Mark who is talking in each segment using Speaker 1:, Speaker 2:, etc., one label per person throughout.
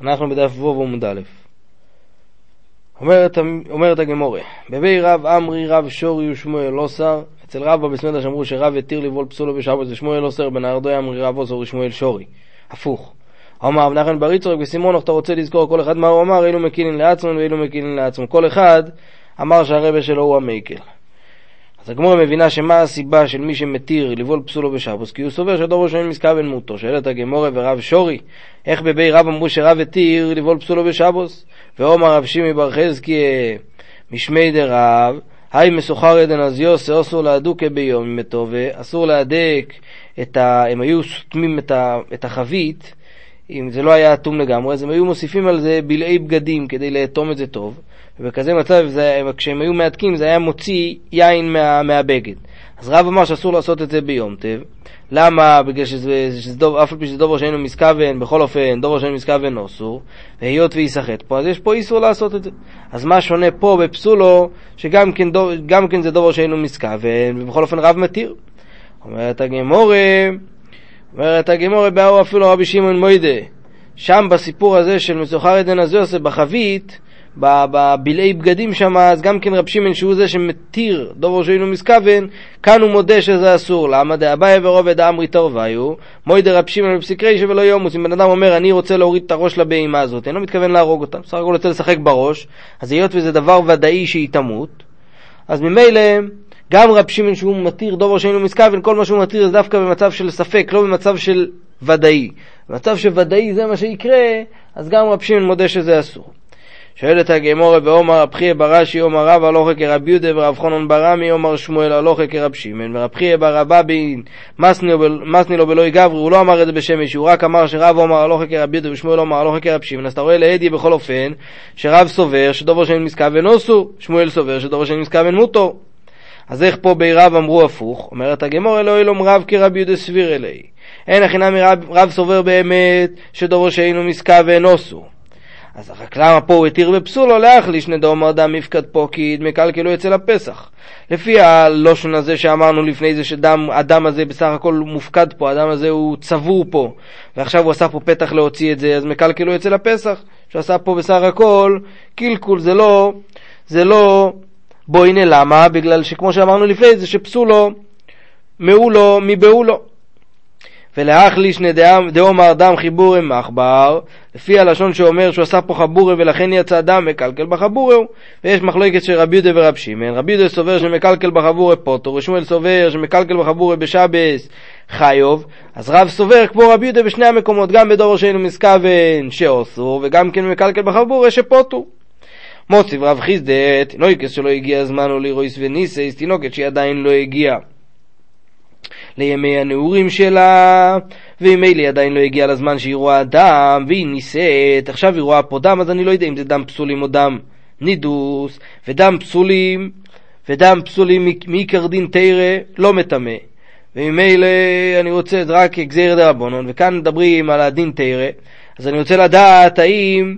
Speaker 1: אנחנו בדף וו עמוד א'. אומרת, אומרת הגמורה, בבי רב עמרי רב שורי ושמואל לא שר, אצל רב בסמדה שאמרו שרב התיר לבעול פסולו בשבת ושמואל לא שר, בנהרדו עמרי רב עוזר ושמואל שורי. הפוך. אמר רב נחמן בר יצחק וסימון, אתה רוצה לזכור כל אחד מה הוא אמר, אילו מקילין לעצמו ואילו מקילין לעצמו. כל אחד אמר שהרבה שלו הוא המייקל. אז הגמורה מבינה שמה הסיבה של מי שמתיר לבעול פסולו בשבוס, כי הוא סובר שדור ראשון מסכוון מותו. שואלת הגמורה ורב שורי, איך בבי רב אמרו שרב התיר לבעול פסולו בשבוס? ואומר רב שימי בר חזקי משמי דרב, היי מסוחר עדן אז יוסי, אסור להדוקה ביום מתו, ואסור להדק ה... הם היו סותמים את, ה... את החבית, אם זה לא היה אטום לגמרי, אז הם היו מוסיפים על זה בלעי בגדים כדי לאטום את זה טוב. ובכזה מצב, זה, כשהם היו מהתקים, זה היה מוציא יין מה, מהבגד. אז רב אמר שאסור לעשות את זה ביום טב. למה? בגלל שזה, שזה דוב, אף על פי שזה דובר שאינו מסכוון, בכל אופן, דובר שאינו מסכוון לא אסור, והיות וייסחט פה, אז יש פה איסור לעשות את זה. אז מה שונה פה בפסולו, שגם כן, דוב, כן זה דובר שאינו מסכוון, ובכל אופן רב מתיר. אומרת הגמורה, אומרת הגמורה, באו אפילו רבי שמעון מוידה, שם בסיפור הזה של מסוחר עדן הזויוסף בחבית, בבלעי בגדים שם, אז גם כן רב שמעון שהוא זה שמתיר דובר שאינו מסכוון, כאן הוא מודה שזה אסור. למה? דאביי ורובד אמרי תרוויו, מוידה רב שמעון בפסיקרי ולא יומוס. אם בן אדם אומר אני רוצה להוריד את הראש לבהמה הזאת, אינו מתכוון להרוג אותה, בסך הכל רוצה לשחק בראש, אז היות וזה דבר ודאי שהיא תמות, אז ממילא גם רב שמעון שהוא מתיר דובר שאינו מסכוון, כל מה שהוא מתיר זה דווקא במצב של ספק, לא במצב של ודאי. במצב שוודאי זה מה שיקרה, אז גם רב שמעון מודה שזה אסור. שואלת הגמורה ואומר רב חייא ברש"י אומר רב הלוכה כרב יהודה ורב חונון ברמי אומר שמואל הלוכה כרב שמעון ורב חייא בר אבבין מסני לו בלוי גברי הוא לא אמר את זה בשם מישהו הוא רק אמר שרב אומר הלוכה כרב יהודה ושמואל אומר הלוכה כרב שמעון אז אתה רואה להדי בכל אופן שרב סובר שדובר שאין מסכוון אוסו שמואל סובר שדובר שאין מסכוון מותו אז איך פה בי רב אמרו הפוך? אומרת הגמור אלוהי לום רב כרב יהודה סביר אלי אין הכי מרב רב סובר באמת שדובר שאינו מסכוון אוסו אז רק למה פה הוא התיר בפסולו להחליש נדו דם מפקד פוקיד מקלקלו אצל הפסח. לפי הלושן הזה שאמרנו לפני זה שהדם הזה בסך הכל מופקד פה, הדם הזה הוא צבור פה, ועכשיו הוא עשה פה פתח להוציא את זה, אז מקלקלו אצל הפסח, שעשה פה בסך הכל קלקול, זה לא, זה לא בואי למה? בגלל שכמו שאמרנו לפני זה שפסולו מעולו מבעולו. ולהחליש דאומר דם חיבורי מחבר, לפי הלשון שאומר שהוא עשה פה חבורי ולכן יצא דם מקלקל בחבורי, ויש מחלוקת של רבי יהודה ורב שמעון, רבי יהודה סובר שמקלקל בחבורי פוטו, ושמואל סובר שמקלקל בחבורי בשבס חיוב, אז רב סובר כמו רבי יהודה בשני המקומות, גם בדור שאינו מסכוון שאוסור, וגם כן מקלקל בחבורי שפוטו. מוסיף רב חיסדת, תינוקת שלא הגיע הזמן או לירויס וניסייס, תינוקת שהיא עדיין לא הגיעה. לימי הנעורים שלה, וממילא עדיין לא הגיע לזמן שהיא רואה דם, והיא נישאת, עכשיו היא רואה פה דם, אז אני לא יודע אם זה דם פסולים או דם נידוס, ודם פסולים, ודם פסולים מעיקר דין תרא לא מטמא. וממילא אני רוצה רק גזיר דרבנון, וכאן מדברים על הדין תרא, אז אני רוצה לדעת האם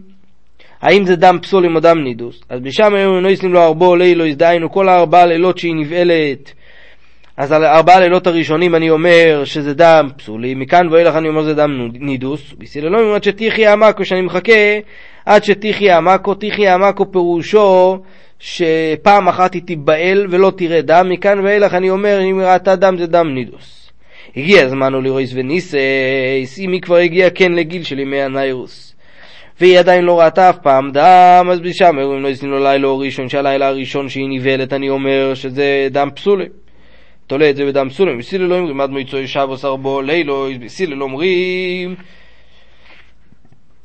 Speaker 1: האם זה דם פסולים או דם נידוס? אז בשם היום אינו יסנים לו ארבו לילו, דהיינו כל הארבעה לילות שהיא נבעלת אז על ארבעה לילות הראשונים אני אומר שזה דם פסולי, מכאן ואילך אני אומר שזה דם נידוס, בסיללומים עד שתיחי עמקו, שאני מחכה עד שתיחי עמקו, תיחי עמקו פירושו שפעם אחת היא תיבעל ולא תראה דם, מכאן ואילך אני אומר אם ראתה דם זה דם נידוס. הגיע הזמן אולירויס וניסייס, אם היא כבר הגיעה כן לגיל של ימי הניירוס. והיא עדיין לא ראתה אף פעם דם, אז בשם אומרים לא יסנו לילה ראשון, שהלילה הראשון שהיא נבהלת אני אומר שזה דם פסולי. תולה את זה בדם סולם, בסילל לא אומרים עד מויצוי שבוס ארבו לילו, בסילל אומרים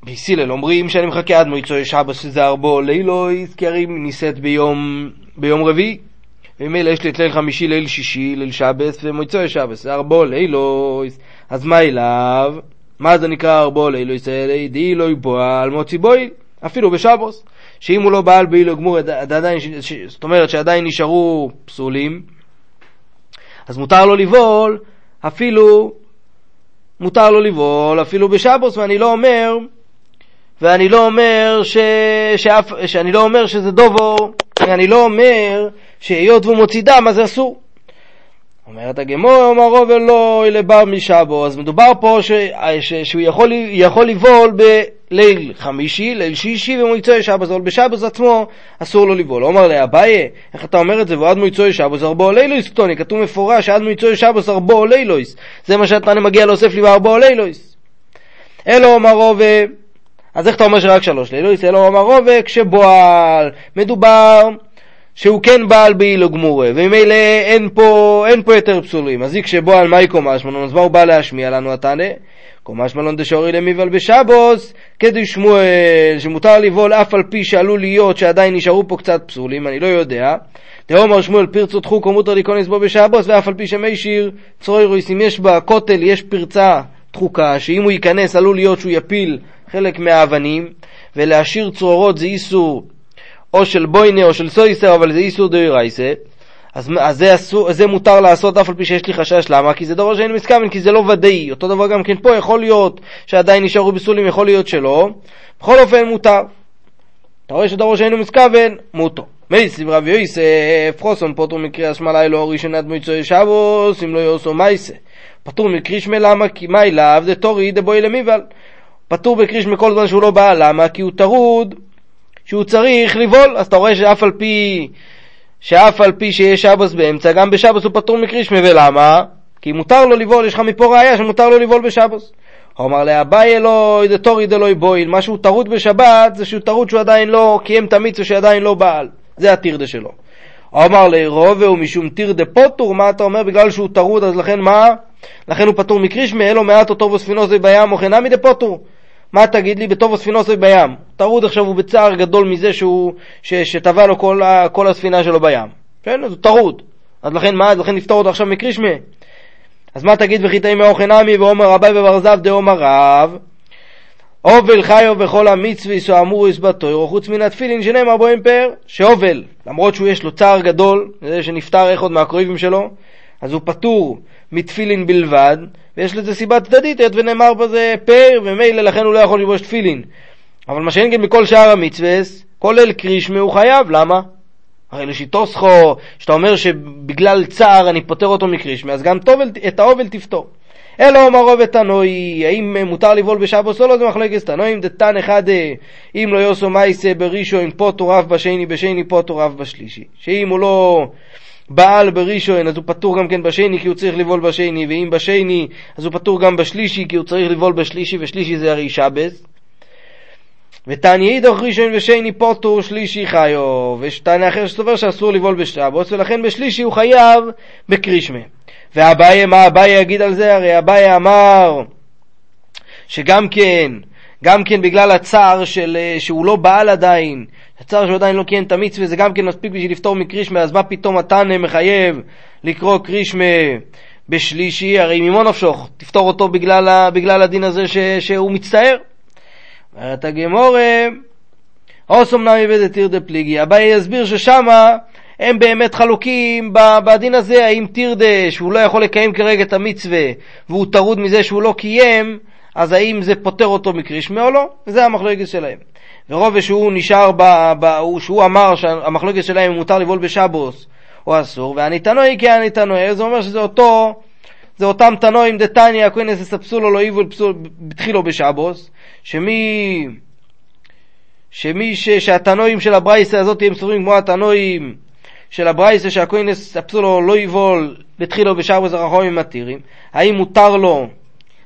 Speaker 1: בסילל אומרים שאני מחכה עד מויצוי שבוס שזה ארבו לילו, כי הרי נישאת ביום, ביום רביעי וממילא יש לי את ליל חמישי, ליל שישי, ליל שבס ומויצוי שבס, זה ארבו לילו, אז מה אליו? מה זה נקרא ארבו לילו? ישראל די לא יפועל מוציא בוי, אפילו בשבוס. שאם הוא לא בעל באילו גמור, זאת אומרת שעדיין נשארו פסולים, אז מותר לו לבעול אפילו, מותר לו לבעול אפילו בשבוס, ואני לא אומר, ואני לא אומר ש... שאף... שאני לא אומר שזה דובו, אני לא אומר שהיות והוא מוציא דם אז אסור. אומרת הגמור, אמר רוב אלוהי לבר משבו, אז מדובר פה ש, ש, שהוא יכול, יכול לבעול בליל חמישי, ליל שישי ומועצוי שבוס, אבל בשבוס עצמו אסור לו לבעול. אומר לי, אביי, איך אתה אומר את זה, ועד מועצוי שבוס ארבו לילויס קטוני, כתוב מפורש שעד מועצוי שבוס ארבו לילויס, זה מה שאתה מגיע להוסיף לי בארבו לילויס. אלו אמר רוב, אז איך אתה אומר שרק שלוש לילויס? אלו אמר רוב, כשבועל, מדובר שהוא כן בעל באילו גמורה, וממילא אין אין פה יותר פסולים. אז איקשה בו על מאי קומש מלון, אז מה הוא בא להשמיע לנו התנא? קומש מלון דשורי למיבל בשבוס, כדי שמואל, שמותר לבעול אף על פי שעלול להיות שעדיין נשארו פה קצת פסולים, אני לא יודע. דאמר שמואל פרצו תחוק ומותר להיכנס בו בשבוס, ואף על פי שמי שיר צרוי רויס, אם יש בכותל, יש פרצה תחוקה, שאם הוא ייכנס עלול להיות שהוא יפיל חלק מהאבנים, ולהשאיר צרורות זה איסור או של בוינה או של סויסר, אבל זה איסור דאורייסה, אז, אז זה, אסור, זה מותר לעשות אף על פי שיש לי חשש, למה? כי זה דבר שאין מסכמן, כי זה לא ודאי. אותו דבר גם כן פה, יכול להיות שעדיין נשארו בסולים, יכול להיות שלא. בכל אופן מותר. אתה רואה שדבר שאינו מסכוון, מותו. מייסי רבי יוסף, חוסון פוטור מקריאה שמאלי לא ראשונה דמויצוי שבוס, אם לא יעשו מייסה. פטור מקרישמה למה? כי מה אליו דתורי דבוי למיבל. פטור בקרישמה כל זמן שהוא לא בא, למה? כי הוא טרוד שהוא צריך לבעול, אז אתה רואה שאף על פי, שאף על פי שיש שבוס באמצע, גם בשבוס הוא פטור מקרישמה, ולמה? כי מותר לו לבעול, יש לך מפה ראייה שמותר לו לבעול בשבוס. הוא אמר לאביי אלא הא דטריד דלא בעיל, מה שהוא טרוד בשבת זה שהוא טרוד שהוא עדיין לא קיים את המצווה שעדיין לא בעל, זה הטירדה שלו. הוא אמר לרובה משום טירדה פוטור, מה אתה אומר? בגלל שהוא טרוד אז לכן מה? לכן הוא פטור מקריאת שמע, אלא מעתה טבעה ספינתו בים, הכי נמי דפטור. מה תגיד לי בטבעה ספינתו בים? טרוד עכשיו הוא בצער גדול מזה שהוא, ש, שטבע לו כל, כל הספינה שלו בים. כן, אז הוא טרוד. אז לכן מה? אז לכן נפטור אותו עכשיו מקריאת שמע. אז מה תגיד וחיטאי מאוכן עמי ואומר רבי ובר זב דאומר רב הובל חיו בכל המצווה סואמור יסבתו חוץ מן התפילין שנאמר בו אמפר שהובל למרות שהוא יש לו צער גדול זה שנפטר אחד מהקרובים שלו אז הוא פטור מתפילין בלבד ויש לזה סיבה צדדית, היות ונאמר בזה פר, ומילא לכן הוא לא יכול ללבוש תפילין. אבל מה שאין כן בכל שאר המצווס, כולל קרישמה הוא חייב, למה? הרי לשיטוסחו, שאתה אומר שבגלל צער אני פוטר אותו מקרישמה, אז גם תובל, את האובל תפתור. אלא רוב תנוי, האם מותר לבעול בשבוס או לא, זה מחלקת תנועים, דתן אחד, אם לא יוסו מייסה בראשון פוטו רב בשני, בשני פוטו רב בשלישי. שאם הוא לא בעל בראשון אז הוא פטור גם כן בשני כי הוא צריך לבעול בשני, ואם בשני אז הוא פטור גם בשלישי כי הוא צריך לבעול בשלישי, ושלישי זה הרי שבס. ותניא אידוך ראשון ושני פוטור שלישי חיו, ויש תנא אחר שסובר שאסור לבעול בשבוס, ולכן בשלישי הוא חייב בקרישמה. ואביי, מה אביי יגיד על זה? הרי אביי אמר שגם כן, גם כן בגלל הצער של, שהוא לא בעל עדיין, הצער שהוא עדיין לא קיים את המצווה זה גם כן מספיק בשביל לפתור מקרישמה, אז מה פתאום התנא מחייב לקרוא קרישמה בשלישי? הרי ממו נפשוך, תפתור אותו בגלל, בגלל הדין הזה ש, שהוא מצטער. אומרת הגמורה, אוסום נמי ודתיר דפליגי. אביי יסביר ששמה הם באמת חלוקים בדין הזה, האם טירדה שהוא לא יכול לקיים כרגע את המצווה והוא טרוד מזה שהוא לא קיים, אז האם זה פוטר אותו מקרישמה או לא? וזה המחלוקת שלהם. ורוב שהוא נשאר, ב, ב, שהוא אמר שהמחלוקת שלהם אם מותר לבעול בשבוס או אסור, והניתנוי כהניתנוי, זה אומר שזה אותו, זה אותם תנועים דתניא, הכהנס יספסולו לא איבול בתחילו בשבוס, שמי, שמי ש, שהתנועים של הברייסה הזאת הם סוברים כמו התנועים של הברייסה שהכהנס יספסולו לא יבול בתחילו בשבוס הרחומים מתירים, האם מותר לו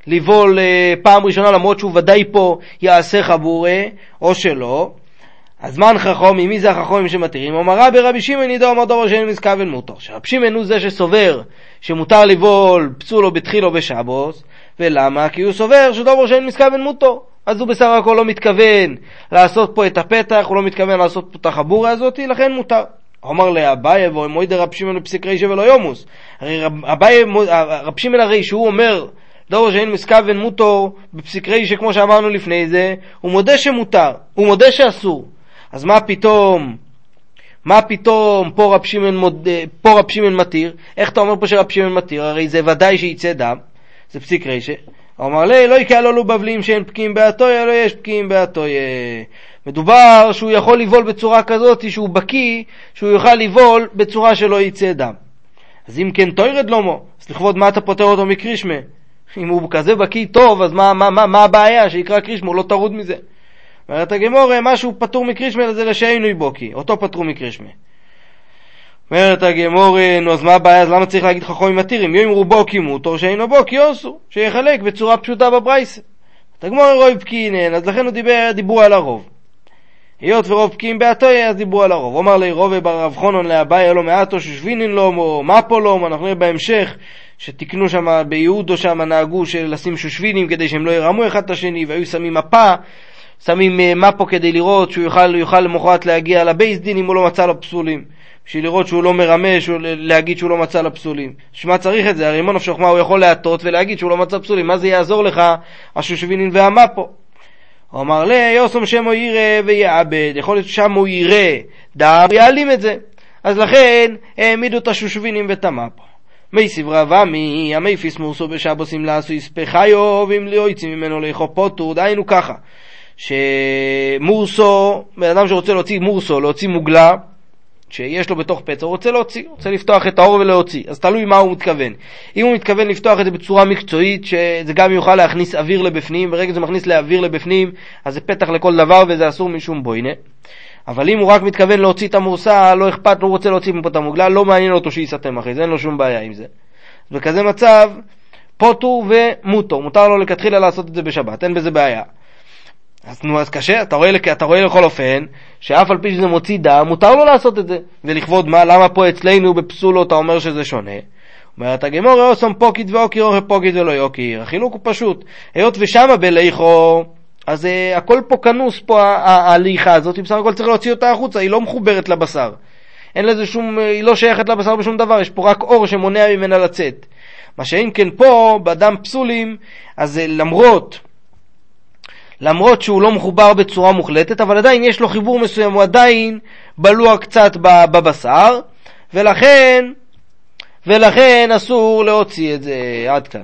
Speaker 1: לבעול אה, פעם ראשונה למרות שהוא ודאי פה יעשה חבורה או שלא. אז מן חכומי, מי זה החכומים שמתירים? אומר רבי רבי שמעון ידע אומר דור שאין מסכוון מותר. שרבי שמעון הוא זה שסובר שמותר לבעול פסולו בתחילו בשבוס, ולמה? כי הוא סובר שדובר שאין מסכוון מותר. אז הוא בסך הכל לא מתכוון לעשות פה את הפתח, הוא לא מתכוון לעשות פה את החבורה הזאת, לכן מותר. אומר לאביי ומוידי רב שמעון בפסיק רישא ולא יומוס. הרי רב שמעון הרי שהוא אומר דור שאין מסכוון מוטור בפסיק רישא כמו שאמרנו לפני זה, הוא מודה שמותר, הוא מודה שאסור. אז מה פתאום, מה פתאום פה רב שמעון, מוד... פה רב שמעון מתיר? איך אתה אומר פה שרב שמעון מתיר? הרי זה ודאי שיצא דם, זה פסיק רישא. הוא אמר לי, לא יקל לו בבלים שאין פקיעים באתויה, לא יש פקיעים באתויה. מדובר שהוא יכול לבעול בצורה כזאת שהוא בקיא, שהוא יוכל לבעול בצורה שלא יצא דם. אז אם כן תוירד לומו, אז לכבוד מה אתה פוטר אותו מקרישמה? אם הוא כזה בקיא טוב, אז מה, מה, מה, מה הבעיה? שיקרא קרישמה, הוא לא טרוד מזה. אומרת הגמור, משהו פטור מקרישמה זה לשאינוי בוקי, אותו פטרו מקרישמה. אומרת הגמור, נו אז מה הבעיה, אז למה צריך להגיד חכמים מתירים? יום רובו קימותו שאינו בו קיוסו, שיחלק בצורה פשוטה בברייסה. הגמור רוב פקינן, אז לכן הוא דיבר, דיברו על הרוב. היות ורוב פקיעים בעתוי, אז דיברו על הרוב. אומר לי רובה בר רב חונון לאביי אלו מעטו שושבינין לו, או מפו לו, אנחנו נראה בהמשך שתיקנו שם, ביהודו שם נהגו לשים שושבינים כדי שהם לא ירמו אחד את השני, והיו שמים מפה, שמים אה, מפו כדי לראות שהוא יוכל, יוכל למחרת להגיע לבייס דין אם הוא לא מצא לו פסולים. בשביל לראות שהוא לא מרמה, שהוא, להגיד שהוא לא מצא לה פסולים. שמה צריך את זה? הרי מונוף שוחמה הוא יכול להטות ולהגיד שהוא לא מצא פסולים. מה זה יעזור לך, השושבינין והמפו? אמר לי, יוסום שמו יראה ויעבד, יכול להיות ששם הוא יראה דם ויעלים את זה. אז לכן העמידו את השושבינים ואת המפו. מי סברה ומי, המי פיס מורסו בשבוסים לעשו יספחיו, ואם לא יוצאים ממנו לאכול פוטו, דהיינו ככה, שמורסו, בן אדם שרוצה להוציא מורסו, להוציא מוגלה, שיש לו בתוך פצע, הוא רוצה להוציא, רוצה לפתוח את האור ולהוציא, אז תלוי מה הוא מתכוון. אם הוא מתכוון לפתוח את זה בצורה מקצועית, שזה גם יוכל להכניס אוויר לבפנים, ברגע שזה מכניס לאוויר לבפנים, אז זה פתח לכל דבר וזה אסור משום בוינה. אבל אם הוא רק מתכוון להוציא את המורסה, לא אכפת לו, הוא רוצה להוציא מפה את המוגלה, לא מעניין אותו שיסתם אחרי זה, אין לו שום בעיה עם זה. בכזה מצב, פוטו ומוטו, מותר לו לכתחילה לעשות את זה בשבת, אין בזה בעיה. אז נו, אז קשה, אתה רואה, אתה רואה לכל אופן, שאף על פי שזה מוציא דם, מותר לו לעשות את זה. ולכבוד מה, למה פה אצלנו בפסולו אתה אומר שזה שונה? אומרת הגמור, אוסם פוקיד ואוקיר אוכל פוקיד ולא יוקיר. החילוק הוא פשוט. היות ושמה בליכו, אז uh, הכל פה כנוס פה ההליכה הזאת, בסך הכל צריך להוציא אותה החוצה, היא לא מחוברת לבשר. אין לזה שום, היא לא שייכת לבשר בשום דבר, יש פה רק אור שמונע ממנה לצאת. מה שאם כן פה, בדם פסולים, אז למרות למרות שהוא לא מחובר בצורה מוחלטת, אבל עדיין יש לו חיבור מסוים, הוא עדיין בלוע קצת בבשר, ולכן, ולכן אסור להוציא את זה. עד כאן.